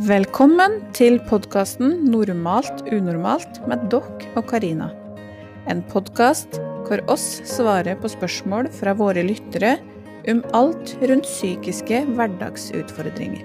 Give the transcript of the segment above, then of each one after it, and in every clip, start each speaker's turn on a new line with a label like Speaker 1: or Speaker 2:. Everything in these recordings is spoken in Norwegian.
Speaker 1: Velkommen til podkasten 'Normalt unormalt' med Dokk og Karina. En podkast hvor oss svarer på spørsmål fra våre lyttere om alt rundt psykiske hverdagsutfordringer.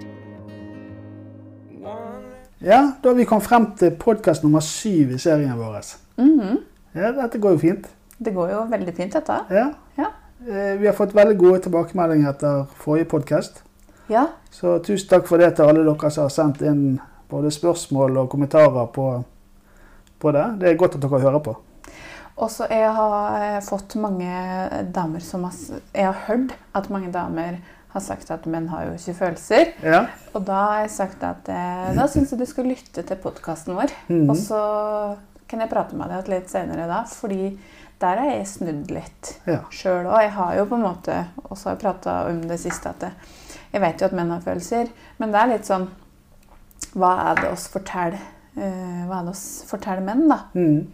Speaker 2: Ja, da har vi kommet frem til podkast nummer syv i serien vår.
Speaker 1: Mhm.
Speaker 2: Ja, dette går jo fint.
Speaker 1: Det går jo veldig fint, dette.
Speaker 2: Ja.
Speaker 1: Ja.
Speaker 2: Eh, Vi har fått veldig gode tilbakemeldinger etter forrige podkast.
Speaker 1: Ja,
Speaker 2: Så tusen takk for det til alle dere som har sendt inn både spørsmål og kommentarer på, på det. Det er godt at dere hører på.
Speaker 1: Også jeg har eh, fått mange damer som har Jeg har hørt at mange damer har sagt at menn har jo ikke følelser.
Speaker 2: Ja.
Speaker 1: Og da har jeg sagt at eh, da syns jeg du skal lytte til podkasten vår.
Speaker 2: Mhm.
Speaker 1: Og så kan jeg prate med deg litt senere da, fordi der har jeg snudd litt
Speaker 2: ja.
Speaker 1: sjøl òg. Jeg har jo på en måte også prata om det siste at det, jeg vet jo at menn har følelser, men det er litt sånn Hva er det oss forteller eh, Hva er det oss forteller menn, da?
Speaker 2: Mm.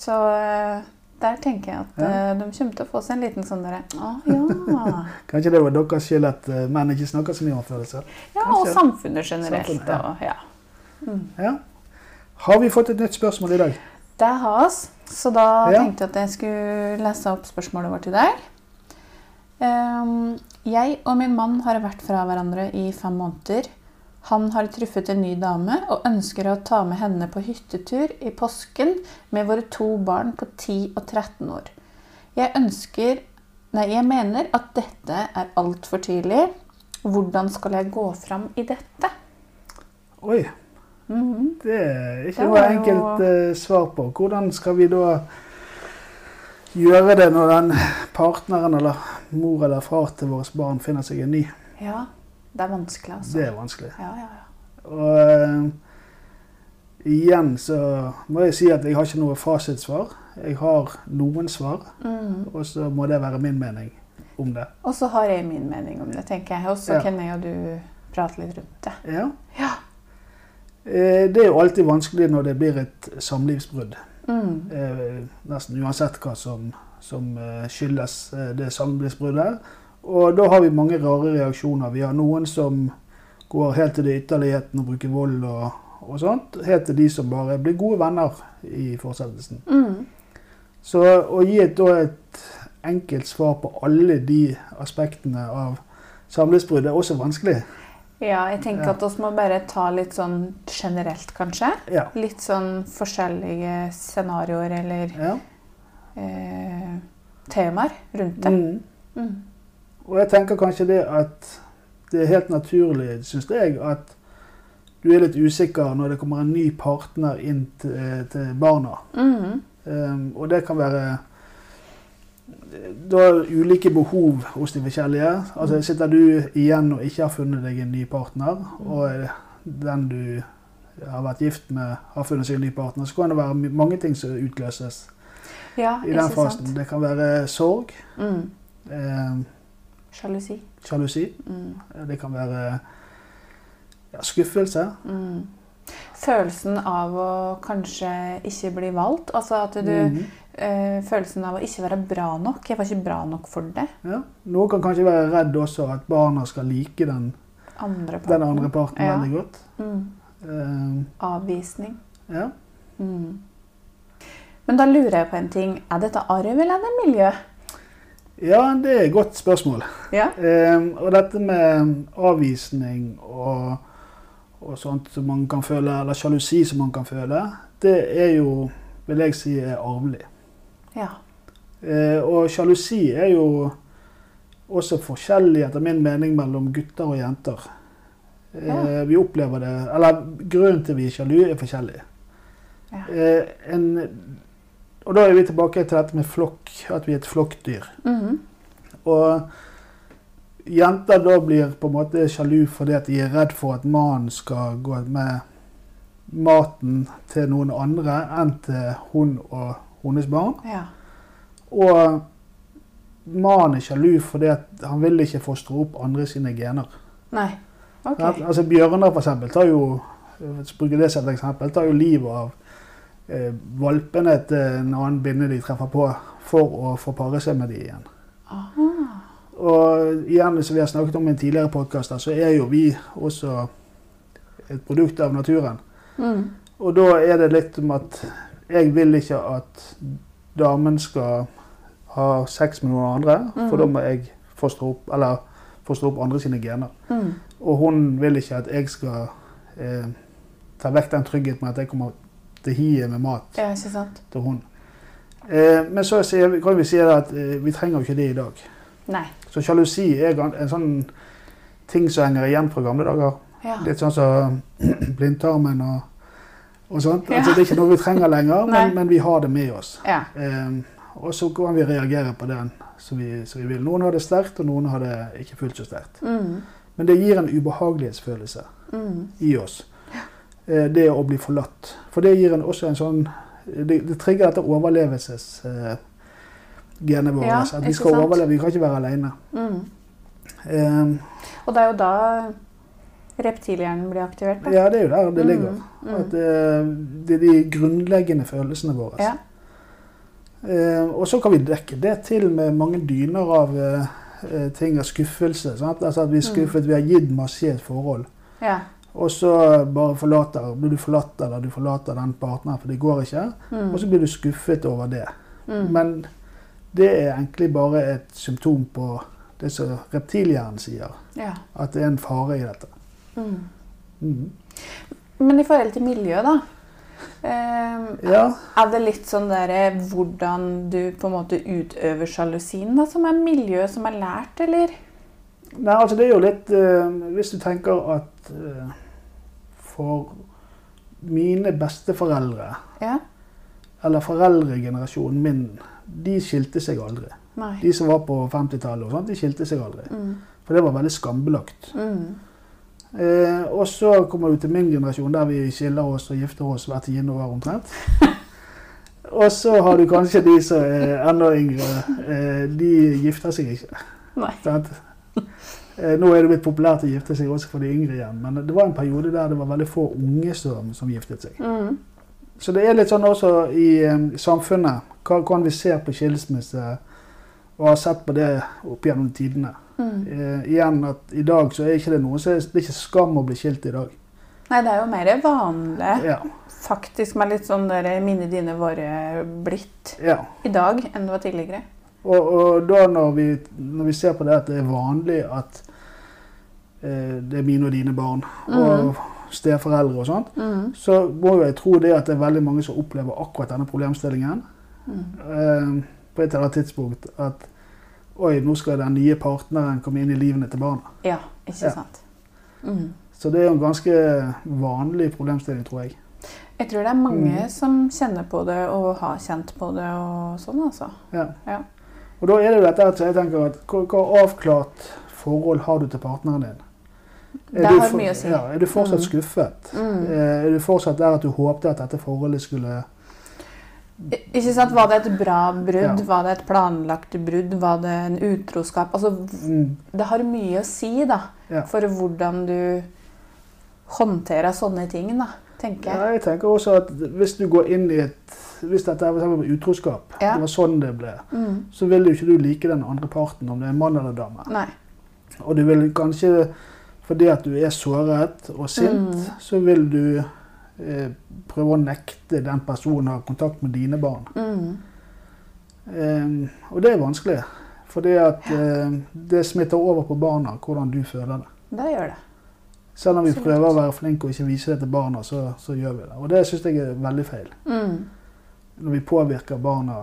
Speaker 1: Så eh, der tenker jeg at
Speaker 2: Ja.
Speaker 1: eh, de kommer til å få seg en liten sånn derre Å ja.
Speaker 2: Kanskje det var deres skyld at menn ikke snakker så mye om følelser.
Speaker 1: ja. Og samfunnet generelt.
Speaker 2: Samfunnet, ja.
Speaker 1: Og, ja. Mm.
Speaker 2: Ja. Har vi fått et nytt spørsmål i dag?
Speaker 1: Det har oss, så da tenkte jeg at jeg skulle lese opp spørsmålet vårt i dag. Ehm, jeg og min mann har vært fra hverandre i fem måneder. Han har truffet en ny dame og ønsker å ta med henne på hyttetur i påsken med våre to barn på 10 og 13 år. Jeg ønsker Nei, jeg mener at dette er altfor tidlig. Hvordan skal jeg gå fram i dette?
Speaker 2: Oi,
Speaker 1: Mhm.
Speaker 2: det er ikke
Speaker 1: Det
Speaker 2: noe
Speaker 1: enkelt jo-
Speaker 2: eh, svar på. Hvordan skal vi da gjøre det når den partneren eller mor eller far til våre barn finner seg en ny?
Speaker 1: Ja, det er vanskelig, altså.
Speaker 2: Det er vanskelig.
Speaker 1: Ja, ja, ja.
Speaker 2: Og uh, igjen så må jeg si at jeg har ikke noe fasitsvar. Jeg har noen svar,
Speaker 1: mm.
Speaker 2: og så må det være min mening om det.
Speaker 1: Og så har jeg min mening om det, tenker jeg. Og så
Speaker 2: Ja.
Speaker 1: kan jeg og du prate litt rundt det.
Speaker 2: Ja.
Speaker 1: Ja.
Speaker 2: Eh, Det er jo alltid vanskelig når det blir et samlivsbrudd.
Speaker 1: Mm.
Speaker 2: Eh, Nesten uansett hva som, som eh, skyldes eh, det samlivsbruddet. Og da har vi mange rare reaksjoner. Vi har noen som går helt til det ytterligheten og bruker vold og, og sånt. Helt til de som bare blir gode venner i fortsettelsen.
Speaker 1: Mm.
Speaker 2: Så å gi et, da et enkelt svar på alle de aspektene av samlivsbrudd er også vanskelig.
Speaker 1: Ja, jeg tenker at vi må bare ta litt sånn generelt, kanskje.
Speaker 2: Ja.
Speaker 1: Litt sånn forskjellige scenarioer eller
Speaker 2: ja.
Speaker 1: eh, temaer rundt det.
Speaker 2: Mm.
Speaker 1: Mm.
Speaker 2: Og jeg tenker kanskje det at det er helt naturlig, syns jeg, at du er litt usikker når det kommer en ny partner inn til, til barna.
Speaker 1: Mm.
Speaker 2: Um, og det kan være da ulike behov hos de forskjellige. Altså Sitter du igjen og ikke har funnet deg en ny partner, og den du har vært gift med, har funnet seg en ny partner, så kan det være mange ting som utløses
Speaker 1: Ja,
Speaker 2: i den fasen.
Speaker 1: sant?
Speaker 2: Det kan være sorg,
Speaker 1: Mm.
Speaker 2: Eh,
Speaker 1: Sjalusi.
Speaker 2: sjalusi,
Speaker 1: Mm.
Speaker 2: det kan være ja, skuffelse.
Speaker 1: Mm. Følelsen av å kanskje ikke bli valgt. Altså at du
Speaker 2: Mhm.
Speaker 1: eh, Følelsen av å ikke være bra nok. Jeg var ikke bra nok for det.
Speaker 2: Ja. Noen kan kanskje være redd også at barna skal like den,
Speaker 1: Andre
Speaker 2: den
Speaker 1: parten.
Speaker 2: andre parten
Speaker 1: Ja.
Speaker 2: veldig godt.
Speaker 1: Mm.
Speaker 2: Uh,
Speaker 1: Avvisning.
Speaker 2: ja.
Speaker 1: Mm. Men da lurer jeg på en ting. Er dette arv eller er det miljø?
Speaker 2: ja, det er et godt spørsmål.
Speaker 1: Ja.
Speaker 2: Um, og dette med avvisning og, og sånt som man kan føle, eller sjalusi som man kan føle, det er jo, vil jeg si, er arvelig.
Speaker 1: Ja.
Speaker 2: Eh, og sjalusi er jo også forskjellig, etter min mening, mellom gutter og jenter. Eh,
Speaker 1: Ja.
Speaker 2: Vi opplever det Eller grunnen til vi er sjalu, er forskjellig.
Speaker 1: Ja.
Speaker 2: Eh, en, og da er vi tilbake til dette med flokk, at vi er et flokkdyr.
Speaker 1: Mhm.
Speaker 2: Og jenter da blir på en måte sjalu fordi at de er redd for at mannen skal gå med maten til noen andre enn til hun og hennes barn.
Speaker 1: ja.
Speaker 2: Og mannen er sjalu fordi han vil ikke fostre opp andre sine gener.
Speaker 1: Nei. Ok.
Speaker 2: At, Altså Bjørnar for eksempel, tar jo bruker det som et eksempel, tar jo livet av eh, valpene til en annen binne de treffer på, for å få pare seg med de igjen.
Speaker 1: Aha.
Speaker 2: Og igjen, som vi har snakket om i en tidligere podkast, så er jo vi også et produkt av naturen.
Speaker 1: Mm.
Speaker 2: Og da er det litt om at jeg vil ikke at damen skal ha sex med noen andre, for
Speaker 1: Mhm.
Speaker 2: da må jeg fostre opp, eller fostre opp andre sine gener.
Speaker 1: Mm.
Speaker 2: Og hun vil ikke at jeg skal eh, ta vekk den tryggheten med at jeg kommer til hiet med mat
Speaker 1: Ja,
Speaker 2: til hun. Eh, men så kan vi si at eh, vi trenger jo ikke det i dag.
Speaker 1: Nei.
Speaker 2: Så sjalusi er en sånn ting som henger igjen fra gamle dager.
Speaker 1: Ja.
Speaker 2: Litt sånn som blindtarmen og, og sånt. Altså, det er ikke noe vi trenger lenger, men, men vi har det med oss. Eh, og så kan vi reagere på den som vi, som vi vil. Noen har det sterkt, og noen har det ikke fullt så sterkt.
Speaker 1: Mm.
Speaker 2: Men det gir en ubehagelighetsfølelse
Speaker 1: Mm.
Speaker 2: i oss. Eh, det å bli forlatt. For det gir en også en sånn Det, det trigger dette overlevelsesgenet vårt.
Speaker 1: Ja,
Speaker 2: at vi skal
Speaker 1: sant?
Speaker 2: overleve, vi kan ikke være alene.
Speaker 1: Mm.
Speaker 2: Um,
Speaker 1: Og det er jo da reptilhjernen blir aktivert. Da.
Speaker 2: ja, det er jo der det ligger.
Speaker 1: Mm.
Speaker 2: At eh, det er de grunnleggende følelsene våre.
Speaker 1: Ja.
Speaker 2: Eh, og så kan vi dekke det til med mange dyner av eh, eh, ting av skuffelse. Altså at vi er
Speaker 1: Mm.
Speaker 2: skuffet, vi har gitt masse i et forhold.
Speaker 1: ja.
Speaker 2: Og så bare forlater, blir du forlatt eller du forlater den partneren, for det går ikke.
Speaker 1: Mm.
Speaker 2: Og så blir du skuffet over det.
Speaker 1: Mm.
Speaker 2: Men det er egentlig bare et symptom på det som reptilhjernen sier.
Speaker 1: ja.
Speaker 2: At det er en fare i dette.
Speaker 1: Mm.
Speaker 2: Mhm.
Speaker 1: Men i forhold til miljø, da. Eh,
Speaker 2: Ja,
Speaker 1: er det litt sånn der hvordan du på en måte utøver sjalusien, da, som er miljø som er lært, eller?
Speaker 2: Nei, altså det er jo litt eh, Hvis du tenker at eh, for mine besteforeldre,
Speaker 1: Ja?
Speaker 2: eller foreldregenerasjonen min, de skilte seg aldri.
Speaker 1: Nei.
Speaker 2: De som var på 50-tallet, de skilte seg aldri.
Speaker 1: Mm.
Speaker 2: For det var veldig skambelagt.
Speaker 1: Mm.
Speaker 2: Eh, og så kommer du til min generasjon, der vi skiller oss og gifter oss hvert tiende år omtrent. og så har du kanskje de som er enda yngre. Eh, de gifter seg ikke.
Speaker 1: Nei.
Speaker 2: Eh, nå er det blitt populært å gifte seg også for de yngre igjen, men det var en periode der det var veldig få unge som, som giftet seg.
Speaker 1: Mm.
Speaker 2: Så det er litt sånn også i um, samfunnet. Hva kan vi se på skilsmisse og har sett på det opp gjennom tidene?
Speaker 1: Mm.
Speaker 2: Eh, igjen at i dag så er ikke det noe så er det er ikke skam å bli skilt i dag.
Speaker 1: Nei, det er jo mer vanlig,
Speaker 2: Ja,
Speaker 1: faktisk, med litt sånn der mine, dine, våre blitt
Speaker 2: ja.
Speaker 1: i dag enn det var tidligere.
Speaker 2: Og, og da når vi, når vi ser på det at det er vanlig at eh, det er mine og dine barn og steforeldre og sånt,
Speaker 1: Mm.
Speaker 2: så må jo jeg tro det at det er veldig mange som opplever akkurat denne problemstillingen.
Speaker 1: Mm.
Speaker 2: Eh, på et eller annet tidspunkt at Oi, nå skal den nye partneren komme inn i livene til barna.
Speaker 1: Ja, ikke
Speaker 2: Ja.
Speaker 1: sant. Mm.
Speaker 2: Så det er jo en ganske vanlig problemstilling, tror jeg.
Speaker 1: Jeg tror det er mange
Speaker 2: Mm.
Speaker 1: som kjenner på det og har kjent på det og sånn, altså.
Speaker 2: Ja.
Speaker 1: Ja.
Speaker 2: Og da er det jo dette at jeg tenker at hva, avklart forhold har du til partneren din?
Speaker 1: Det har
Speaker 2: for-
Speaker 1: mye å si.
Speaker 2: Ja, er du fortsatt
Speaker 1: Mm.
Speaker 2: skuffet?
Speaker 1: Mm.
Speaker 2: Eh, Er du fortsatt der at du håpte at dette forholdet skulle
Speaker 1: Ikke sant? Var det et bra brudd?
Speaker 2: Ja.
Speaker 1: Var det et planlagt brudd? Var det en utroskap? Altså,
Speaker 2: mm,
Speaker 1: det har mye å si da,
Speaker 2: Ja.
Speaker 1: for hvordan du håndterer sånne ting, da, tenker
Speaker 2: ja,
Speaker 1: jeg.
Speaker 2: Jeg tenker også at hvis du går inn i et Hvis dette er for utroskap, det var sånn det ble,
Speaker 1: Mm.
Speaker 2: så vil jo ikke du like den andre parten, om det er mann eller dame.
Speaker 1: Nei.
Speaker 2: Og du vil kanskje, fordi at du er såret og sint,
Speaker 1: Mm.
Speaker 2: så vil du eh, prøve å nekte den personen å ha kontakt med dine barn.
Speaker 1: Mm.
Speaker 2: Eh, og det er vanskelig, For at eh, det smitter over på barna hvordan du føler det.
Speaker 1: Det gjør det.
Speaker 2: Selv om vi prøver å være flinke og ikke vise det til barna, så, så gjør vi det. Og det syns jeg er veldig feil.
Speaker 1: Mm.
Speaker 2: Når vi påvirker barna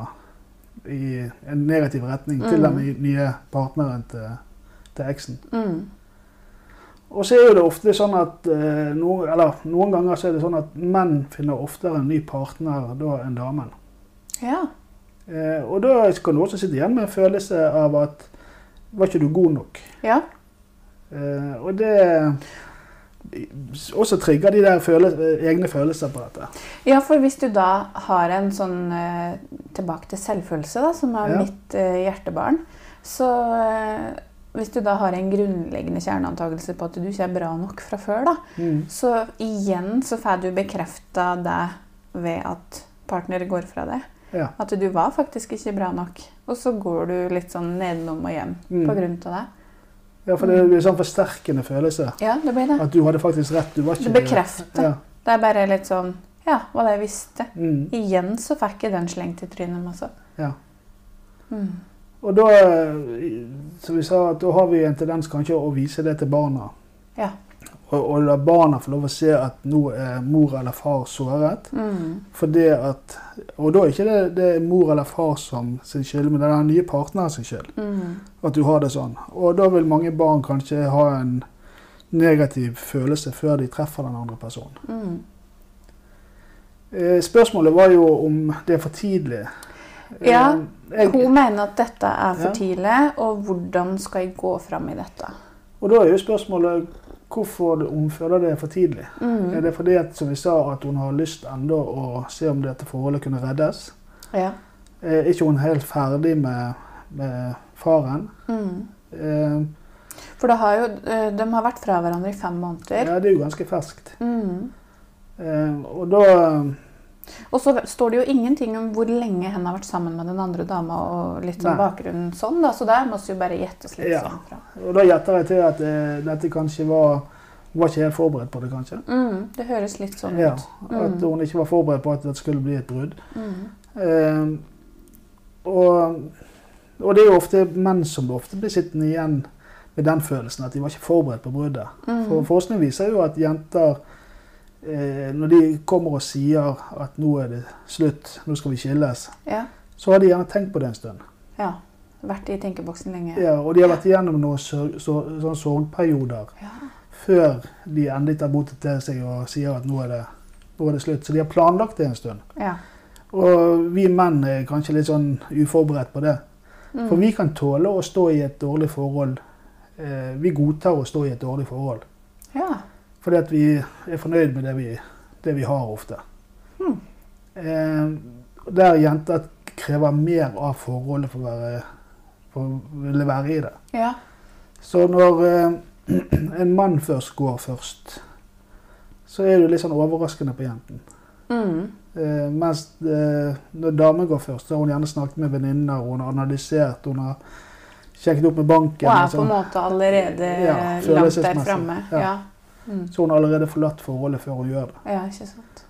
Speaker 2: i en negativ retning til
Speaker 1: Mm.
Speaker 2: den nye partneren til, til eksen. Og så er det ofte sånn at eh, noen, eller, noen ganger så er det sånn at menn finner oftere en ny partner da enn damen.
Speaker 1: Ja.
Speaker 2: Eh, og da kan du også sitte igjen med en følelse av at var ikke du god nok?
Speaker 1: ja.
Speaker 2: Eh, og det også trigger de der føle, eh, egne følelser på dette.
Speaker 1: Ja, for hvis du da har en sånn eh, Tilbake til selvfølelse, da, som er
Speaker 2: Ja.
Speaker 1: mitt eh, hjertebarn. Så hvis du da har en grunnleggende kjerneantakelse på at du ikke er bra nok fra før, da,
Speaker 2: Mm.
Speaker 1: så igjen så får du bekrefta det ved at partner går fra deg.
Speaker 2: Ja.
Speaker 1: At du var faktisk ikke bra nok. Og så går du litt sånn nedenom og hjem
Speaker 2: Mm.
Speaker 1: på grunn av det.
Speaker 2: Ja, for det blir sånn forsterkende følelse.
Speaker 1: Ja, det blir det.
Speaker 2: At du hadde faktisk rett. Du var ikke
Speaker 1: Det bekrefter.
Speaker 2: Ja.
Speaker 1: Det er bare litt sånn Ja, hva det jeg visste.
Speaker 2: Mm.
Speaker 1: Igjen så fikk jeg den slengt i trynet. Altså.
Speaker 2: ja.
Speaker 1: Mm.
Speaker 2: Og da, eh, som vi sa, da har vi en tendens kanskje å vise det til barna.
Speaker 1: Ja.
Speaker 2: Og, og la barna få lov å se at nå er mor eller far såret.
Speaker 1: Mm.
Speaker 2: For det at, og da er ikke det, det er mor eller far som sin skyld, men det er den nye partneren sin skyld.
Speaker 1: Mm.
Speaker 2: At du har det sånn. Og da vil mange barn kanskje ha en negativ følelse før de treffer den andre personen.
Speaker 1: Mm.
Speaker 2: Eh, Spørsmålet var jo om det er for tidlig. Eh,
Speaker 1: Ja, Hun mener at dette er for tidlig, og hvordan skal jeg gå fram i dette?
Speaker 2: og da er jo spørsmålet hvorfor hun føler det er for tidlig. Er
Speaker 1: Mm.
Speaker 2: det fordi at, som vi sa, at hun har lyst enda å se om dette forholdet kunne reddes?
Speaker 1: Ja.
Speaker 2: Er ikke hun helt ferdig med, med faren?
Speaker 1: Mm.
Speaker 2: Eh,
Speaker 1: For det har jo, eh, de har vært fra hverandre i fem måneder.
Speaker 2: ja, det er jo ganske ferskt.
Speaker 1: Mm.
Speaker 2: Eh, og da
Speaker 1: Og så står det jo ingenting om hvor lenge hen har vært sammen med den andre dama. og litt sånn bakgrunnen sånn da, Så der må vi jo bare gjette oss litt
Speaker 2: Ja.
Speaker 1: sånn fra.
Speaker 2: Og da gjetter jeg til at eh, dette kanskje var var ikke helt forberedt på det, kanskje.
Speaker 1: Mm, det høres litt sånn
Speaker 2: Ja,
Speaker 1: ut.
Speaker 2: At
Speaker 1: Mm.
Speaker 2: hun ikke var forberedt på at det skulle bli et brudd.
Speaker 1: Mm.
Speaker 2: Eh, og, og det er jo ofte menn som ofte blir sittende igjen med den følelsen at de var ikke forberedt på bruddet.
Speaker 1: Mm.
Speaker 2: For forskning viser jo at jenter, når de kommer og sier at nå er det slutt, nå skal vi skilles,
Speaker 1: Ja.
Speaker 2: så har de gjerne tenkt på det en stund.
Speaker 1: ja. Vært i tenkeboksen lenge.
Speaker 2: Ja, og de har vært igjennom noen sør- så, sånn sorgperioder
Speaker 1: Ja.
Speaker 2: før de endelig tar motet til seg og sier at nå er, det, nå er det slutt. Så de har planlagt det en stund.
Speaker 1: ja.
Speaker 2: Og vi menn er kanskje litt sånn uforberedt på det.
Speaker 1: Mm.
Speaker 2: For vi kan tåle å stå i et dårlig forhold. Eh, vi godtar å stå i et dårlig forhold.
Speaker 1: ja.
Speaker 2: Fordi at vi er fornøyd med det vi, det vi har ofte.
Speaker 1: Hmm.
Speaker 2: Eh, der jenter krever mer av forholdet for å være, for å ville være i det.
Speaker 1: ja.
Speaker 2: Så når eh, en mann først går først, så er det litt sånn overraskende på jenten.
Speaker 1: Mm.
Speaker 2: Eh, mens eh, når damen går først, så har hun gjerne snakket med venninner, hun har analysert, hun har sjekket opp med banken.
Speaker 1: Og er
Speaker 2: liksom.
Speaker 1: på en måte allerede
Speaker 2: Ja,
Speaker 1: langt der framme.
Speaker 2: Ja.
Speaker 1: Ja. Mm.
Speaker 2: Så hun har allerede forlatt forholdet før hun gjør det.
Speaker 1: ja, ikke sant.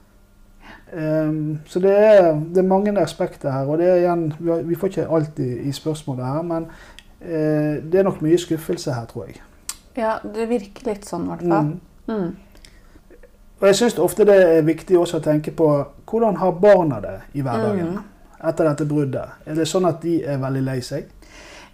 Speaker 2: Um, så det er, det er mange aspekter her, og det er igjen, vi, har, vi får ikke alltid i spørsmålet her, men uh, det er nok mye skuffelse her, tror jeg.
Speaker 1: Ja, det virker litt sånn i hvert fall.
Speaker 2: Mm.
Speaker 1: Mm.
Speaker 2: Og jeg syns ofte det er viktig også å tenke på hvordan har barna det i hverdagen
Speaker 1: Mm.
Speaker 2: etter dette bruddet. Er det sånn at de er veldig lei seg?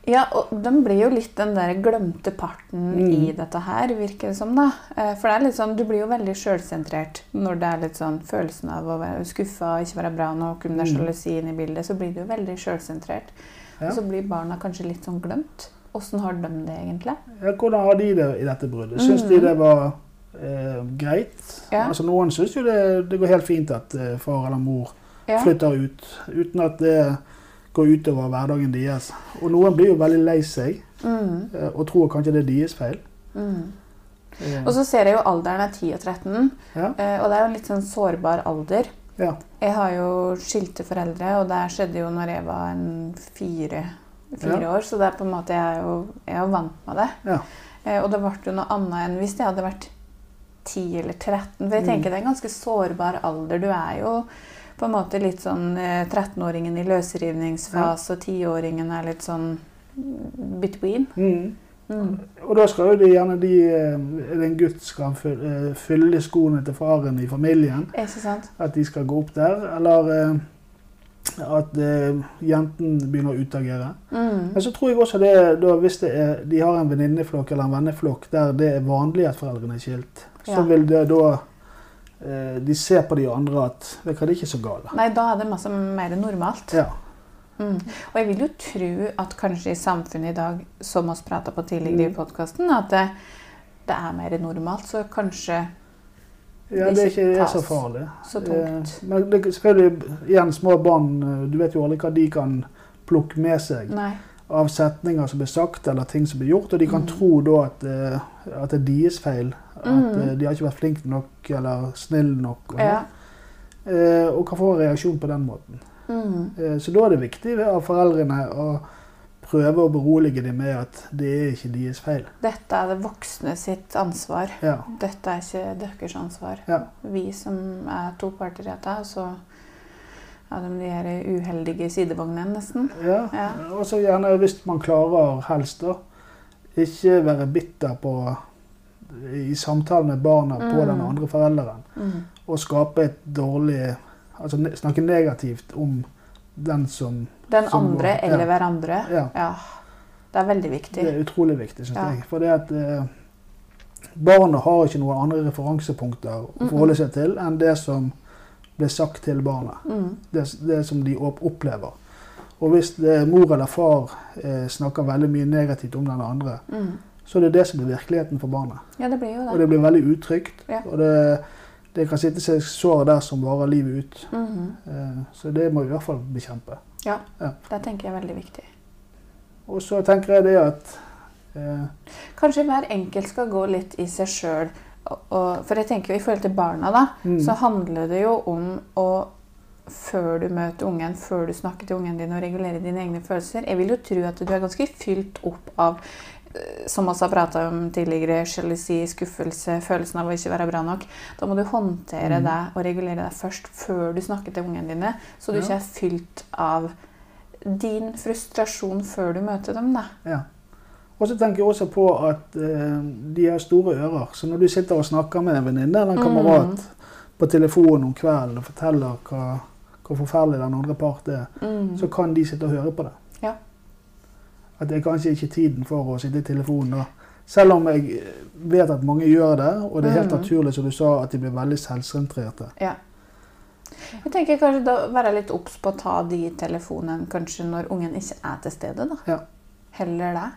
Speaker 1: Ja, og den blir jo litt den der glemte parten
Speaker 2: Mm.
Speaker 1: i dette her, virker det som. da. Eh, For det er litt sånn, du blir jo veldig sjølsentrert når det er litt sånn følelsen av å være skuffa, ikke være bra nok, om det er
Speaker 2: Mm.
Speaker 1: sjalusi inne i bildet, så blir du jo veldig sjølsentrert.
Speaker 2: Ja.
Speaker 1: Og så blir barna kanskje litt sånn glemt. Åssen har de det egentlig?
Speaker 2: Ja, hvordan har de det i dette bruddet? Syns de
Speaker 1: Mhm.
Speaker 2: det var eh, greit?
Speaker 1: Ja.
Speaker 2: Altså Noen syns jo det, det går helt fint at eh, far eller mor flytter ut, uten at det går utover hverdagen deres. Og noen blir jo veldig lei seg
Speaker 1: Mm,
Speaker 2: eh, og tror kanskje det er deres feil.
Speaker 1: mm.
Speaker 2: Eh,
Speaker 1: Og så ser jeg jo alderen er 10 og 13,
Speaker 2: ja,
Speaker 1: eh, og det er jo en litt sånn sårbar alder.
Speaker 2: ja,
Speaker 1: Jeg har jo skilte foreldre, og det skjedde jo når jeg var en fire, fire
Speaker 2: Ja.
Speaker 1: år. Så det er på en måte, jeg er jo, jeg er jo vant med det.
Speaker 2: Ja.
Speaker 1: Og det ble jo noe annet enn hvis jeg hadde vært 10 eller 13. For jeg
Speaker 2: Mm.
Speaker 1: tenker det er en ganske sårbar alder. Du er jo på en måte litt sånn eh, 13-åringen i løsrivningsfase, og 10-åringen er litt sånn between.
Speaker 2: mm.
Speaker 1: Mm.
Speaker 2: Og da skal jo de gjerne de eh, Er det en gutt skal han fylle, eh, skoene til faren i familien?
Speaker 1: Ikke sant?
Speaker 2: At de skal gå opp der? Eller eh, at eh, jenten begynner å utagere?
Speaker 1: Mm.
Speaker 2: Men så tror jeg også det, da, hvis det er, de har en venninneflokk eller en venneflokk der det er vanlig at foreldrene er skilt, så
Speaker 1: Ja.
Speaker 2: vil det da eh, De ser på de andre at det er ikke så gale.
Speaker 1: Nei, da er det masse mer normalt.
Speaker 2: Ja.
Speaker 1: Mm. Og jeg vil jo tro at kanskje i samfunnet i dag, som vi prata på tidligere i
Speaker 2: Mm.
Speaker 1: podkasten, at det, det er mer normalt. Så kanskje
Speaker 2: ja,
Speaker 1: Det
Speaker 2: er
Speaker 1: ikke
Speaker 2: er så farlig.
Speaker 1: så tungt.
Speaker 2: Eh, men det, selvfølgelig, igjen, små barn, eh, du vet jo aldri hva de kan plukke med seg
Speaker 1: Nei.
Speaker 2: av setninger som blir sagt, eller ting som blir gjort, og de kan
Speaker 1: Mm.
Speaker 2: tro da at, eh, at det er deres feil. At
Speaker 1: Mm.
Speaker 2: eh, de har ikke vært flinke nok eller snille nok. Og,
Speaker 1: Ja.
Speaker 2: eh, og kan få reaksjon på den måten.
Speaker 1: Mm.
Speaker 2: Eh, Så da er det viktig av foreldrene å prøve å berolige dem med at det er ikke deres feil.
Speaker 1: Dette er det voksne sitt ansvar.
Speaker 2: Ja.
Speaker 1: Dette er ikke deres ansvar.
Speaker 2: Ja.
Speaker 1: Vi som er to parter i dette, så er de de her uheldige sidevognene, nesten.
Speaker 2: ja.
Speaker 1: Ja.
Speaker 2: Og så gjerne, hvis man klarer helst, da, ikke være bitter på i samtale med barna på
Speaker 1: Mm.
Speaker 2: den andre forelderen.
Speaker 1: Mm.
Speaker 2: Og skape et dårlig Altså snakke negativt om den som
Speaker 1: Den
Speaker 2: Som
Speaker 1: andre
Speaker 2: går-
Speaker 1: eller
Speaker 2: ja.
Speaker 1: hverandre.
Speaker 2: Ja.
Speaker 1: Ja. Det er veldig viktig.
Speaker 2: Det er utrolig viktig, syns
Speaker 1: Ja.
Speaker 2: jeg. For det at eh, barna har ikke noen andre referansepunkter å forholde seg til enn det som ble sagt til barna.
Speaker 1: Mm.
Speaker 2: Det, det som de opplever. Og hvis det, mor eller far eh, snakker veldig mye negativt om den andre, Så er det det som blir virkeligheten for barnet.
Speaker 1: Ja, det blir jo det.
Speaker 2: Og
Speaker 1: det.
Speaker 2: det blir veldig utrygt.
Speaker 1: Ja.
Speaker 2: Og det, det kan sitte seg sår der som varer livet ut.
Speaker 1: Mm
Speaker 2: -hmm. så det må vi i hvert fall bekjempe.
Speaker 1: Ja,
Speaker 2: Ja.
Speaker 1: det tenker jeg er veldig viktig.
Speaker 2: Og så tenker jeg det at eh,
Speaker 1: Kanskje hver enkelt skal gå litt i seg sjøl. For jeg tenker jo i forhold til barna, da,
Speaker 2: mm,
Speaker 1: så handler det jo om å før du møter ungen, før du snakker til ungen din og regulerer dine egne følelser. Jeg vil jo tro at du er ganske fylt opp av som også har prata om tidligere, sjalusi, skuffelse, følelsen av å ikke være bra nok. Da må du håndtere
Speaker 2: Mm.
Speaker 1: deg og regulere deg først før du snakker til ungene dine, så du
Speaker 2: Ja.
Speaker 1: ikke er fylt av din frustrasjon før du møter dem. da.
Speaker 2: Ja. Og så tenker jeg også på at eh, de har store ører. Så når du sitter og snakker med en venninne eller en kamerat
Speaker 1: Mm.
Speaker 2: på telefonen om kvelden og forteller hva, hvor forferdelig den andre part er,
Speaker 1: Mm.
Speaker 2: så kan de sitte og høre på det.
Speaker 1: Ja.
Speaker 2: At det er kanskje ikke tiden for å sitte i telefonen. Selv om jeg vet at mange gjør det, og det er helt
Speaker 1: mm.
Speaker 2: naturlig som du sa, at de blir veldig selvsentrerte.
Speaker 1: Ja. Jeg tenker kanskje da være litt obs på å ta de telefonen kanskje når ungen ikke er til stede. da.
Speaker 2: Ja.
Speaker 1: Heller det.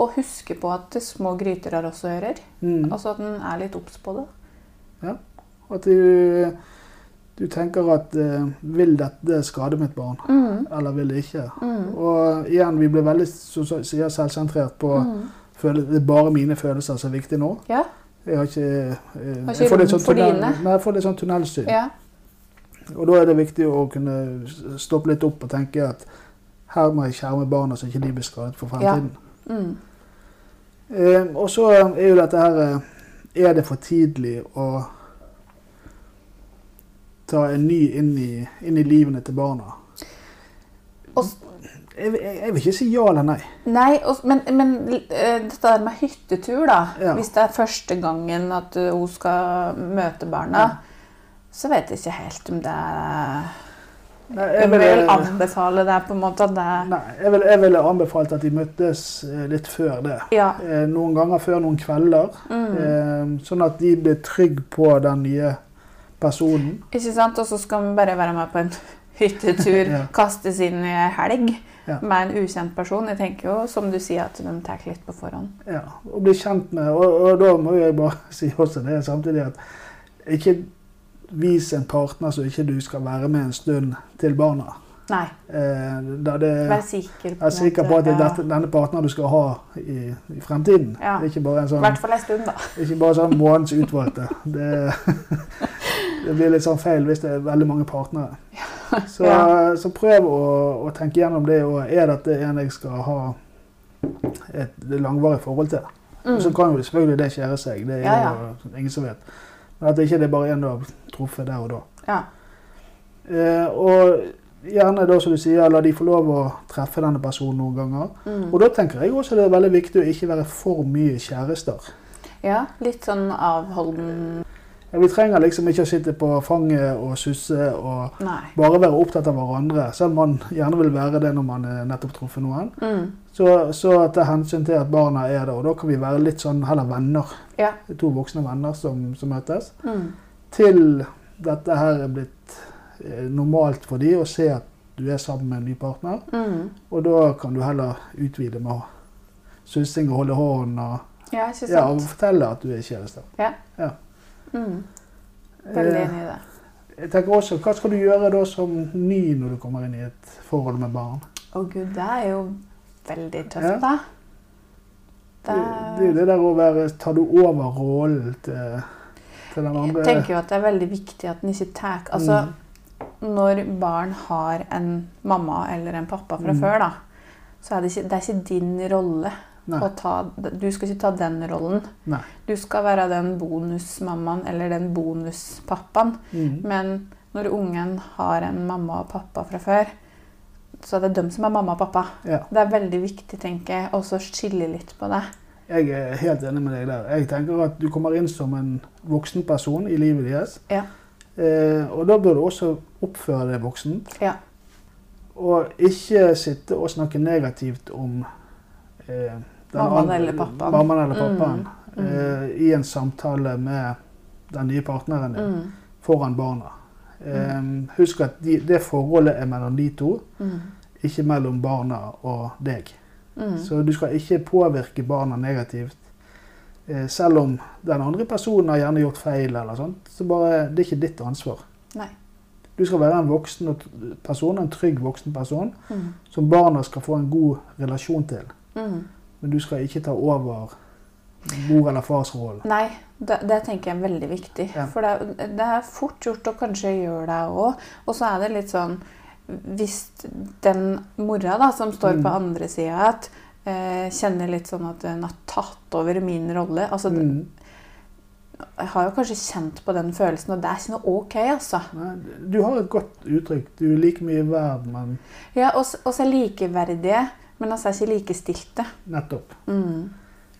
Speaker 1: Og huske på at små gryter har også ører.
Speaker 2: Mm.
Speaker 1: Altså at en er litt obs på det. Ja.
Speaker 2: At du, du tenker at eh, vil dette skade mitt barn,
Speaker 1: Mm.
Speaker 2: eller vil det ikke?
Speaker 1: Mm.
Speaker 2: Og igjen, vi blir veldig så, så, selvsentrert på
Speaker 1: Mm.
Speaker 2: føle, det er bare mine følelser som er viktige nå.
Speaker 1: Ja.
Speaker 2: Jeg har ikke, eh,
Speaker 1: ikke
Speaker 2: jeg får litt sånn tunnel, nei, jeg får litt sånn tunnelsyn.
Speaker 1: ja.
Speaker 2: Og da er det viktig å kunne stoppe litt opp og tenke at her må jeg skjerme barna så ikke de blir skadet for fremtiden.
Speaker 1: Mm.
Speaker 2: Eh, og så er jo dette her eh, Er det for tidlig å ta en ny inn i, inn i livene til barna?
Speaker 1: Og
Speaker 2: Jeg, jeg, vil ikke si ja eller nei.
Speaker 1: Nei, og, men, men eh, dette med hyttetur, da.
Speaker 2: Ja.
Speaker 1: Hvis det er første gangen at eh, hun skal møte barna,
Speaker 2: Ja.
Speaker 1: så vet jeg ikke helt om det er
Speaker 2: Nei,
Speaker 1: Jeg vil anbefale det på en måte det
Speaker 2: Nei, jeg ville vil anbefalt at de møttes eh, litt før det.
Speaker 1: Ja.
Speaker 2: Eh, Noen ganger før noen kvelder.
Speaker 1: Mm.
Speaker 2: eh, Sånn at de blir trygge på den nye personen.
Speaker 1: Ikke sant? Og så skal vi bare være med på en hyttetur,
Speaker 2: Ja.
Speaker 1: kaste sin helg
Speaker 2: Ja.
Speaker 1: med en ukjent person. Jeg tenker jo, som du sier, at de tar litt på forhånd.
Speaker 2: Ja, og bli kjent med Og, og da må jeg bare si også det samtidig at ikke vis en partner som ikke du skal være med en stund til barna.
Speaker 1: Nei,
Speaker 2: Eh, det
Speaker 1: vær sikker
Speaker 2: er sikker på at det er dette, denne partneren du skal ha i, i fremtiden.
Speaker 1: Ja.
Speaker 2: Ikke bare en
Speaker 1: I
Speaker 2: sånn
Speaker 1: hvert fall en stund, da.
Speaker 2: Ikke bare sånn månedens utvalgte. Det, det blir litt sånn feil hvis det er veldig mange partnere. Så, så prøv å, å tenke gjennom det. og Er dette en jeg skal ha et langvarig forhold til?
Speaker 1: Mm.
Speaker 2: Så kan jo selvfølgelig det skjære seg. Det er
Speaker 1: Ja, ja.
Speaker 2: jo ingen som vet. Men at det ikke er bare en du har truffet der og da.
Speaker 1: Ja.
Speaker 2: Eh, og gjerne da, som du sier, la de få lov å treffe denne personen noen ganger.
Speaker 1: Mm.
Speaker 2: Og da tenker jeg også det er veldig viktig å ikke være for mye kjærester.
Speaker 1: ja, litt sånn avholden
Speaker 2: vi trenger liksom ikke å sitte på fanget og susse og
Speaker 1: Nei.
Speaker 2: bare være opptatt av hverandre, selv om man gjerne vil være det når man er nettopp truffet noen.
Speaker 1: Mm.
Speaker 2: Så, så ta hensyn til at barna er der, og da kan vi være litt sånn heller venner.
Speaker 1: Ja.
Speaker 2: To voksne venner som, som møtes.
Speaker 1: Mm.
Speaker 2: Til dette her er blitt eh, normalt for de å se at du er sammen med en ny partner,
Speaker 1: Mm.
Speaker 2: og da kan du heller utvide med sussing og holde hånden og,
Speaker 1: Ja,
Speaker 2: ja, og fortelle at du er kjæreste.
Speaker 1: Mm. Veldig
Speaker 2: Eh,
Speaker 1: enig i det.
Speaker 2: Jeg tenker også, Hva skal du gjøre da som ny når du kommer inn i et forhold med barn?
Speaker 1: Å gud, det er jo veldig tøft,
Speaker 2: Ja.
Speaker 1: da.
Speaker 2: Det, det det der å være Tar du over rollen til, til den andre?
Speaker 1: Jeg tenker jo at det er veldig viktig at en ikke tar Altså,
Speaker 2: Mm.
Speaker 1: når barn har en mamma eller en pappa fra
Speaker 2: Mm.
Speaker 1: før, da, så er det ikke, det er ikke din rolle ta Du skal ikke ta den rollen.
Speaker 2: Nei.
Speaker 1: Du skal være den bonusmammaen eller den bonuspappaen.
Speaker 2: Mm.
Speaker 1: Men når ungen har en mamma og pappa fra før, så er det dem som er mamma og pappa.
Speaker 2: Ja.
Speaker 1: Det er veldig viktig, tenker jeg, også å skille litt på det.
Speaker 2: Jeg er helt enig med deg der. Jeg tenker at du kommer inn som en voksen person i livet deres.
Speaker 1: Ja.
Speaker 2: Eh, og da bør du også oppføre deg voksent.
Speaker 1: Ja.
Speaker 2: Og ikke sitte og snakke negativt om eh,
Speaker 1: Mammaen eller pappaen.
Speaker 2: mammaen eller pappaen
Speaker 1: Mm, mm.
Speaker 2: eh, i en samtale med den nye partneren din
Speaker 1: Mm,
Speaker 2: foran barna. Eh, husk at de, det forholdet er mellom de to,
Speaker 1: mm,
Speaker 2: ikke mellom barna og deg.
Speaker 1: mm.
Speaker 2: Så du skal ikke påvirke barna negativt. Eh, selv om den andre personen har gjerne gjort feil, eller sånt, så bare, det er ikke ditt ansvar.
Speaker 1: Nei.
Speaker 2: Du skal være en voksen person, en trygg voksen person, som barna skal få en god relasjon til.
Speaker 1: mm.
Speaker 2: Men du skal ikke ta over mor- eller fars rolle?
Speaker 1: Nei, det, det tenker jeg er veldig viktig.
Speaker 2: Ja.
Speaker 1: For det, det er fort gjort å kanskje gjøre det òg. Og så er det litt sånn Hvis den mora da, som står
Speaker 2: Mm.
Speaker 1: på andre sida, at eh, kjenner litt sånn at hun har tatt over min rolle altså,
Speaker 2: Mm.
Speaker 1: Jeg har jo kanskje kjent på den følelsen, og det er ikke noe ok, altså.
Speaker 2: Du har et godt uttrykk. Du er like mye verd, men
Speaker 1: Ja, oss, oss er likeverdige, men er ikke likestilte.
Speaker 2: nettopp.
Speaker 1: Mm.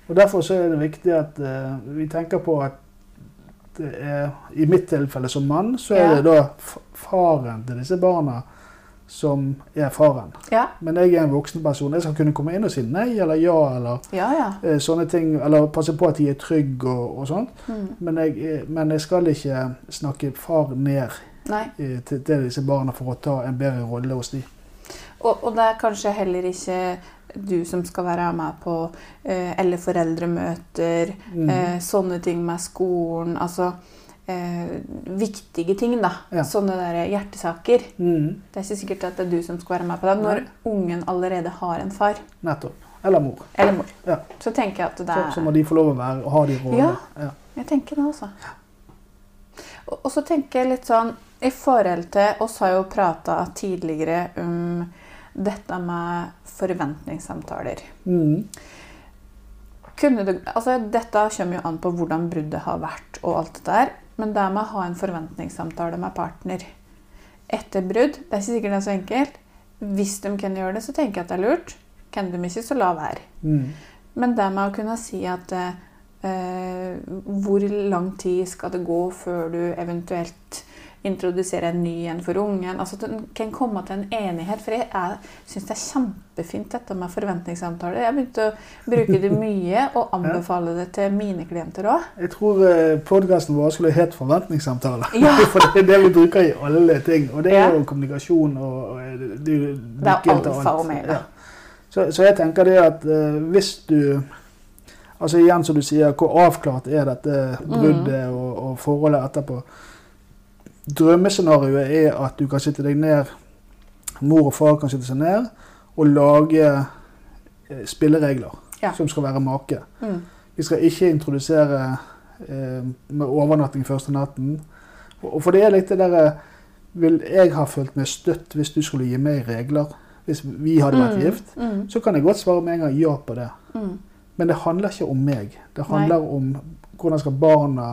Speaker 2: Og Derfor så er det viktig at uh, vi tenker på at det er, i mitt tilfelle som mann, så er
Speaker 1: Ja.
Speaker 2: det da faren til disse barna som er faren.
Speaker 1: Ja,
Speaker 2: Men jeg er en voksen person. Jeg skal kunne komme inn og si nei eller ja eller
Speaker 1: ja. ja.
Speaker 2: eh, sånne ting. Eller passe på at de er trygge og, og sånt.
Speaker 1: Mm.
Speaker 2: Men jeg, eh, men jeg skal ikke snakke far ned eh, til, til disse barna for å ta en bedre rolle hos de.
Speaker 1: Og, og det er kanskje heller ikke du som skal være med på eh, eller foreldremøter,
Speaker 2: Mm.
Speaker 1: eh, sånne ting med skolen. Altså eh, viktige ting, da.
Speaker 2: Ja.
Speaker 1: Sånne der hjertesaker.
Speaker 2: Mm.
Speaker 1: Det er ikke sikkert at det er du som skal være med på det når
Speaker 2: Nei.
Speaker 1: ungen allerede har en far
Speaker 2: Nettopp. Eller mor.
Speaker 1: eller mor.
Speaker 2: Ja.
Speaker 1: Så tenker jeg at det er
Speaker 2: så må de få lov å være, ha de rollene.
Speaker 1: Ja.
Speaker 2: Ja.
Speaker 1: Jeg tenker det, også. Og, og så tenker jeg litt sånn I forhold til oss har jo prata tidligere om dette med forventningssamtaler.
Speaker 2: Mm.
Speaker 1: Du, altså dette kommer jo an på hvordan bruddet har vært og alt det der. Men det med å ha en forventningssamtale med partner etter brudd, det er ikke sikkert det er så enkelt. Hvis de kan gjøre det, så tenker jeg at det er lurt. Kan de ikke, så la være.
Speaker 2: Mm.
Speaker 1: Men det med å kunne si at eh, hvor lang tid skal det gå før du eventuelt introduserer en ny en for ungen? Altså at du kan komme til en enighet. For jeg syns det er kjempefint dette med forventningssamtaler. Jeg har begynt å bruke det mye og anbefale det til mine klienter òg.
Speaker 2: Jeg tror eh, podkasten vår skulle hett 'Forventningssamtaler'.
Speaker 1: Ja.
Speaker 2: For det er det vi bruker i alle ting. Og det er
Speaker 1: Ja.
Speaker 2: jo kommunikasjon og, og det, det, er
Speaker 1: Det er alfa og omega.
Speaker 2: Ja. Så, så jeg tenker det at eh, hvis du Altså igjen som du sier, hvor avklart er dette bruddet
Speaker 1: Mm.
Speaker 2: og, og forholdet etterpå? Drømmescenarioet er at du kan sitte deg ned, mor og far kan sitte seg ned og lage eh, spilleregler
Speaker 1: Ja.
Speaker 2: som skal være make.
Speaker 1: Mm.
Speaker 2: Vi skal ikke introdusere eh, med overnatting første natten. Og, for det er litt det derre Vil jeg ha følt meg støtt hvis du skulle gi meg regler? Hvis vi hadde vært
Speaker 1: Mm,
Speaker 2: gift?
Speaker 1: Mm.
Speaker 2: Så kan jeg godt svare med en gang ja på det.
Speaker 1: Mm.
Speaker 2: Men det handler ikke om meg. Det handler om hvordan skal barna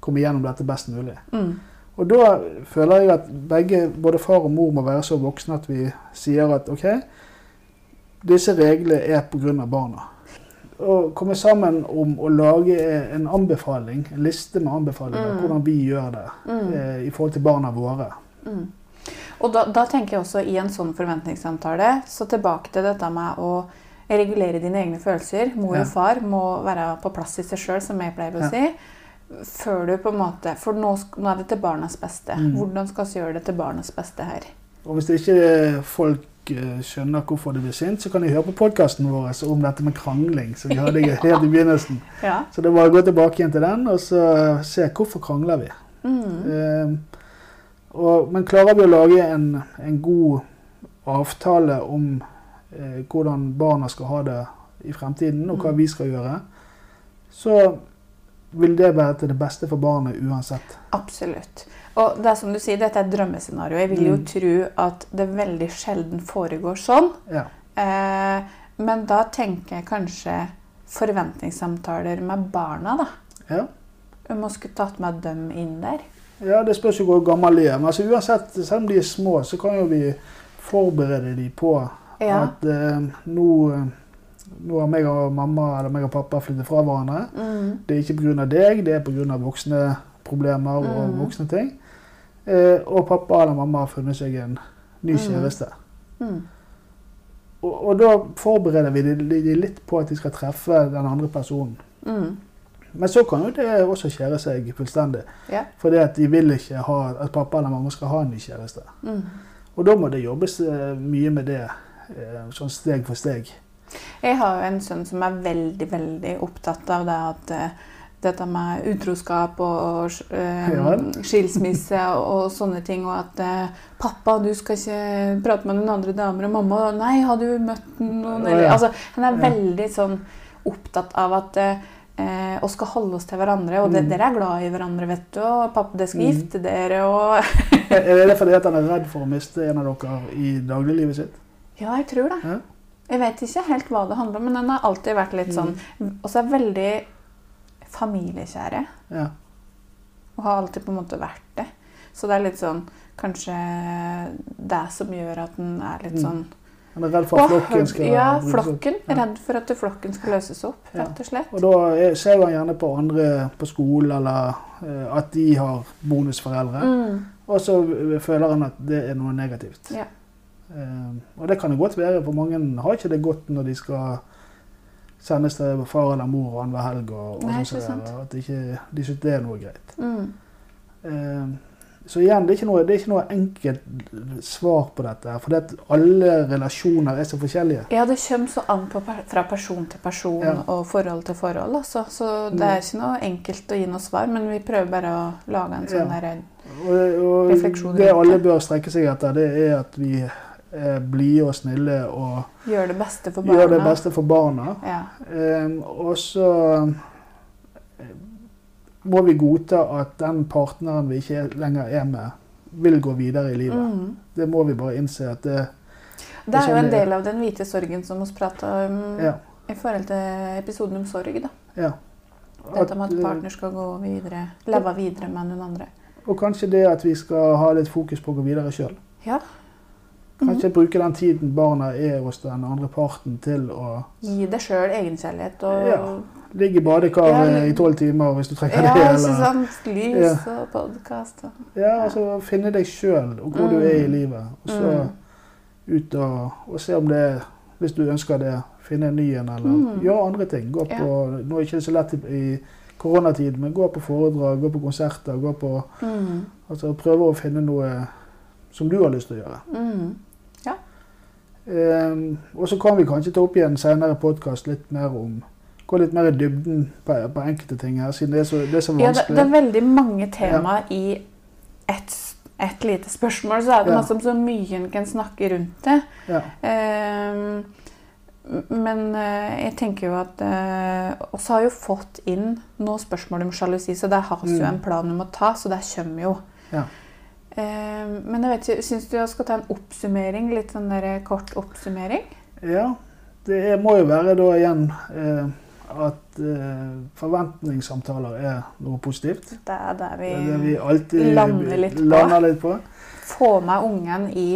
Speaker 2: komme gjennom dette best mulig.
Speaker 1: Mm.
Speaker 2: Og da føler jeg at begge, både far og mor må være så voksne at vi sier at OK, disse reglene er pga. barna. Å komme sammen om å lage en anbefaling, en liste med anbefalinger,
Speaker 1: Mm.
Speaker 2: hvordan vi gjør det
Speaker 1: Mm.
Speaker 2: eh, i forhold til barna våre.
Speaker 1: Mm. Og da, da tenker jeg også i en sånn forventningssamtale så tilbake til dette med å regulere dine egne følelser. Mor
Speaker 2: Ja.
Speaker 1: og far må være på plass i seg sjøl, som jeg pleier å si. Ja. Før du på en måte For nå, nå er det til barnas beste.
Speaker 2: Mm.
Speaker 1: Hvordan skal vi gjøre det til barnas beste her?
Speaker 2: Og hvis ikke folk eh, skjønner hvorfor de blir sint, så kan de høre på podkasten vår om dette med krangling. som vi hadde helt i begynnelsen.
Speaker 1: Ja.
Speaker 2: Så det er bare å gå tilbake igjen til den og så se hvorfor krangler vi.
Speaker 1: Mm.
Speaker 2: Eh, og, men klarer vi å lage en, en god avtale om eh, hvordan barna skal ha det i fremtiden, og hva
Speaker 1: Mm.
Speaker 2: vi skal gjøre, så vil det være til det beste for barnet uansett.
Speaker 1: Absolutt. Og det er som du sier, dette er et drømmescenario. Jeg vil jo
Speaker 2: Mm.
Speaker 1: tro at det veldig sjelden foregår sånn.
Speaker 2: Ja.
Speaker 1: Eh, men da tenker jeg kanskje forventningssamtaler med barna, da.
Speaker 2: Ja.
Speaker 1: Om å skulle tatt med dem inn der.
Speaker 2: Ja, Det spørs jo hvor gammel de er. Men altså, uansett, selv om de er små, så kan jo vi forberede de på
Speaker 1: Ja.
Speaker 2: at eh, nå, eh, nå har meg og mamma eller meg og pappa flyttet fra hverandre.
Speaker 1: Mm.
Speaker 2: Det er ikke pga. deg, det er pga. voksne problemer og
Speaker 1: Mm.
Speaker 2: voksne ting. Eh, og pappa eller mamma har funnet seg en ny
Speaker 1: Mm.
Speaker 2: kjæreste.
Speaker 1: Mm.
Speaker 2: Og, og da forbereder vi de, de litt på at de skal treffe den andre personen.
Speaker 1: Mm.
Speaker 2: Men så kan jo det også skjære seg fullstendig.
Speaker 1: Yeah.
Speaker 2: Fordi de vil ikke ha, at pappa eller mamma skal ha en ny kjæreste.
Speaker 1: Mm.
Speaker 2: Og da må det jobbes eh, mye med det, eh, sånn steg for steg.
Speaker 1: Jeg har jo en sønn som er veldig, veldig opptatt av det at eh, dette med utroskap og, og eh,
Speaker 2: Ja.
Speaker 1: skilsmisse og, og sånne ting, og at eh, 'Pappa, du skal ikke prate med noen andre damer.' Og 'Mamma, nei, har du møtt noen?' Eller, altså, han er veldig sånn opptatt av at eh, eh, og skal holde oss til hverandre. Og det,
Speaker 2: Mm.
Speaker 1: dere er glad i hverandre, vet du. Og pappa, dere skal
Speaker 2: Mm.
Speaker 1: gifte dere. Og
Speaker 2: Er det fordi at han er redd for å miste en av dere i dagliglivet sitt?
Speaker 1: Ja, jeg tror det.
Speaker 2: Ja.
Speaker 1: Jeg vet ikke helt hva det handler om, men den har alltid vært litt sånn Og så er veldig familiekjære.
Speaker 2: Ja.
Speaker 1: Og har alltid på en måte vært det. Så det er litt sånn Kanskje det som gjør at den er litt
Speaker 2: Mm.
Speaker 1: sånn
Speaker 2: Han er redd for at flokken skal
Speaker 1: Ja, flokken.
Speaker 2: Ja.
Speaker 1: Redd for at flokken skal løses opp, rett og slett.
Speaker 2: Og da er- ser han gjerne på andre på skolen, eller eh, at de har bonusforeldre.
Speaker 1: Mm.
Speaker 2: Og så eh, føler han at det er noe negativt.
Speaker 1: Ja.
Speaker 2: Eh, og det kan det godt være, for mange har ikke det godt når de skal sendes til far eller mor annenhver helg. Og, og
Speaker 1: Nei,
Speaker 2: sånn At de ikke, de synes det er noe greit.
Speaker 1: Mm.
Speaker 2: Eh, så igjen, det er, ikke noe, det er ikke noe enkelt svar på dette. For det alle relasjoner er så forskjellige.
Speaker 1: Ja, det kommer så an på fra person til person
Speaker 2: Ja.
Speaker 1: og forhold til forhold. Altså. Så det er ikke noe enkelt å gi noe svar, men vi prøver bare å lage en sånn
Speaker 2: Ja.
Speaker 1: der
Speaker 2: Og, og
Speaker 1: Refleksjon
Speaker 2: det alle bør strekke seg etter, det er at vi er blide og snille og
Speaker 1: Gjør det beste for barna.
Speaker 2: gjør det beste for barna.
Speaker 1: Ja.
Speaker 2: Eh, og så eh, må vi godta at den partneren vi ikke lenger er med, vil gå videre i livet.
Speaker 1: Mm.
Speaker 2: Det må vi bare innse at det
Speaker 1: Det er jo en del av den hvite sorgen som vi prata om
Speaker 2: Ja.
Speaker 1: i forhold til episoden om sorg. da.
Speaker 2: ja.
Speaker 1: Dette med
Speaker 2: At,
Speaker 1: at
Speaker 2: eh,
Speaker 1: partner skal gå videre, leve videre med noen andre.
Speaker 2: Og kanskje det at vi skal ha litt fokus på å gå videre sjøl.
Speaker 1: Ja.
Speaker 2: Kanskje bruke den tiden barna er hos den andre parten til å
Speaker 1: Gi deg sjøl egenkjærlighet og
Speaker 2: Ja, ligge i badekaret
Speaker 1: Ja,
Speaker 2: i tolv timer hvis du trenger
Speaker 1: Ja,
Speaker 2: det. Eller,
Speaker 1: sant? Lys og podkast og
Speaker 2: ja, altså finne deg sjøl og hvor du
Speaker 1: Mm.
Speaker 2: er i livet. Og så
Speaker 1: Mm.
Speaker 2: ut og, og se om det Hvis du ønsker det, finne en ny en, eller
Speaker 1: Mm.
Speaker 2: gjøre andre ting. Gå
Speaker 1: Ja.
Speaker 2: på, Nå er det ikke så lett i, i koronatid, men gå på foredrag, gå på konserter. gå på,
Speaker 1: mm.
Speaker 2: altså Prøve å finne noe som du har lyst til å gjøre.
Speaker 1: Mm.
Speaker 2: Ehm, og så kan vi kanskje ta opp igjen senere podkast litt mer om Gå litt mer i dybden på, på enkelte ting her, siden det er så, det er så
Speaker 1: Ja, det, det er veldig mange temaer i ett et lite spørsmål. Så er det
Speaker 2: Ja.
Speaker 1: som så mye en kan snakke rundt det.
Speaker 2: Ja.
Speaker 1: Ehm, men eh, jeg tenker jo at uh, oss har jo fått inn noen spørsmål om sjalusi, så det har vi jo
Speaker 2: Mm.
Speaker 1: en plan om å ta, så det kommer jo.
Speaker 2: Ja.
Speaker 1: Ehm, men jeg vet ikke, syns du jeg skal ta en oppsummering? Litt sånn der kort oppsummering?
Speaker 2: Ja, det må jo være da igjen eh, at eh, forventningssamtaler er noe positivt.
Speaker 1: Det er der vi,
Speaker 2: Det er vi alltid
Speaker 1: lander litt på.
Speaker 2: lander litt på.
Speaker 1: Få med ungen i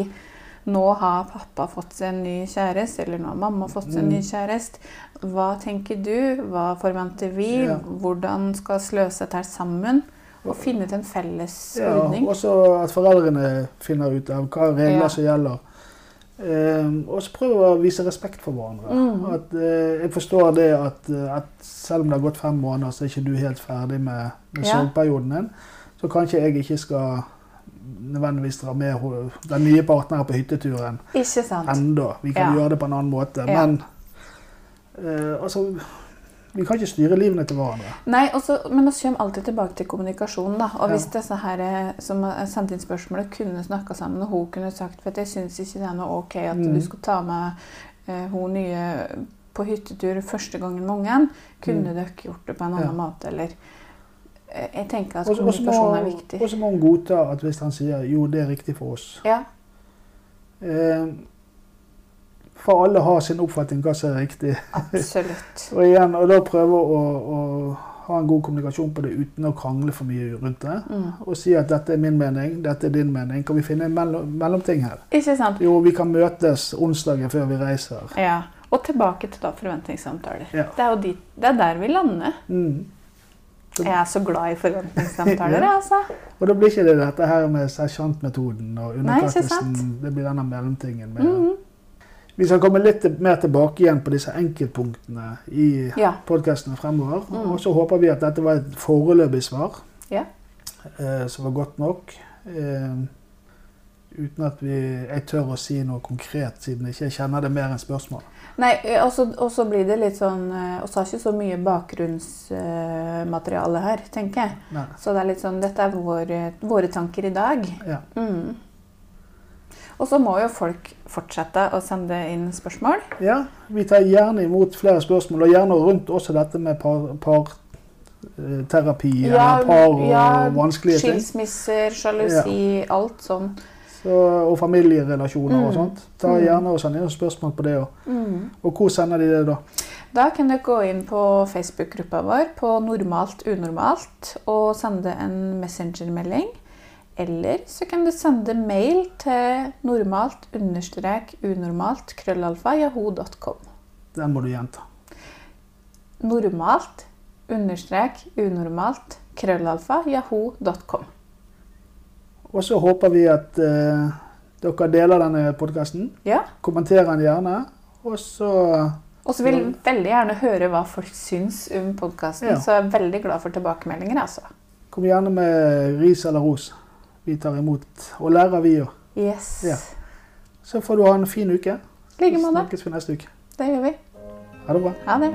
Speaker 1: Nå har pappa fått seg en ny kjæreste, eller nå har mamma fått seg en ny
Speaker 2: Mm.
Speaker 1: kjæreste. Hva tenker du? Hva forventer vi?
Speaker 2: Ja.
Speaker 1: Hvordan skal vi løse dette sammen? Og finne ut en felles
Speaker 2: Ja,
Speaker 1: ordning.
Speaker 2: også at foreldrene finner ut av hva regler
Speaker 1: Ja.
Speaker 2: som gjelder. Eh, og så prøve å vise respekt for hverandre.
Speaker 1: Mm.
Speaker 2: At, eh, jeg forstår det at, eh, at selv om det har gått fem måneder, så er ikke du helt ferdig med, med
Speaker 1: Ja.
Speaker 2: sorgperioden din. Så kanskje jeg ikke skal nødvendigvis dra med den nye partneren på hytteturen enda. Vi kan
Speaker 1: Ja.
Speaker 2: gjøre det på en annen måte.
Speaker 1: Ja.
Speaker 2: Men eh, altså Vi kan ikke styre livene til hverandre.
Speaker 1: Nei, også, men vi kommer alltid tilbake til kommunikasjon. da. Og
Speaker 2: Ja.
Speaker 1: hvis disse her eh, som har sendt inn spørsmålet, kunne snakka sammen, og hun kunne sagt For jeg syns ikke det er noe ok at
Speaker 2: Mm.
Speaker 1: du skal ta med eh, hun nye på hyttetur første gangen med ungen. Kunne
Speaker 2: Mm.
Speaker 1: dere gjort det på en annen
Speaker 2: Ja.
Speaker 1: måte, eller eh, Jeg tenker at
Speaker 2: Og så- og så må-
Speaker 1: kommunikasjon er viktig.
Speaker 2: Og så må hun godta at hvis han sier jo, det er riktig for oss.
Speaker 1: Ja.
Speaker 2: Eh, For alle har sin oppfatning hva som er riktig.
Speaker 1: Absolutt.
Speaker 2: Og igjen, og da prøve å, å ha en god kommunikasjon på det uten å krangle for mye rundt det.
Speaker 1: Mm.
Speaker 2: Og si at dette er min mening, dette er din mening. Kan vi finne en mellom, mellomting her?
Speaker 1: Ikke sant?
Speaker 2: Jo, vi kan møtes onsdagen før vi reiser.
Speaker 1: Ja. Og tilbake til da forventningssamtaler.
Speaker 2: Ja.
Speaker 1: Det, er jo dit, det er der vi lander.
Speaker 2: Mm.
Speaker 1: Jeg er så glad i forventningssamtaler,
Speaker 2: Ja.
Speaker 1: altså.
Speaker 2: Og da blir ikke det dette her med sersjantmetoden og underkastelsen. Det blir denne mellomtingen. Med.
Speaker 1: Mhm.
Speaker 2: Vi skal komme litt mer tilbake igjen på disse enkeltpunktene i
Speaker 1: Ja.
Speaker 2: podkastene fremover.
Speaker 1: Mm.
Speaker 2: Og så håper vi at dette var et foreløpig svar
Speaker 1: Ja.
Speaker 2: eh, som var godt nok. Eh, uten at vi, jeg tør å si noe konkret, siden jeg ikke kjenner det mer enn spørsmål.
Speaker 1: Nei, eh, og så- blir det litt sånn Vi så har ikke så mye bakgrunnsmateriale her, tenker jeg.
Speaker 2: Nei.
Speaker 1: Så det er litt sånn Dette er våre, våre tanker i dag.
Speaker 2: Ja.
Speaker 1: Mm. Og så må jo folk fortsette å sende inn spørsmål.
Speaker 2: ja, vi tar gjerne imot flere spørsmål, og gjerne rundt også dette med parterapi par, eller par og
Speaker 1: ja,
Speaker 2: vanskelige ting.
Speaker 1: Skilsmisser, sjalusi, alt sånn.
Speaker 2: Så, og familierelasjoner og
Speaker 1: Mm.
Speaker 2: sånt. Ta
Speaker 1: Mm.
Speaker 2: gjerne og send inn spørsmål på det òg.
Speaker 1: Mm.
Speaker 2: Og hvor sender de det da?
Speaker 1: Da kan dere gå inn på Facebook-gruppa vår på Normalt unormalt og sende en messengermelding. Eller så kan du sende mail til normalt understrek unormalt krøllalfa yahoo.com.
Speaker 2: Den må du gjenta.
Speaker 1: Normalt understrek unormalt krøllalfa yahoo.com.
Speaker 2: Og så håper vi at eh, dere deler denne podkasten.
Speaker 1: Ja.
Speaker 2: Kommenter den gjerne. Og så
Speaker 1: Og så vil vi veldig gjerne høre hva folk syns om podkasten.
Speaker 2: Ja.
Speaker 1: Så jeg er veldig glad for tilbakemeldinger. altså.
Speaker 2: kom gjerne med ris eller ros. Vi tar imot. Og lærer vi òg.
Speaker 1: Yes.
Speaker 2: Ja. Så får du ha en fin uke.
Speaker 1: Like måte.
Speaker 2: snakkes vi neste uke.
Speaker 1: Det gjør vi.
Speaker 2: Ha det bra.
Speaker 1: Ha det.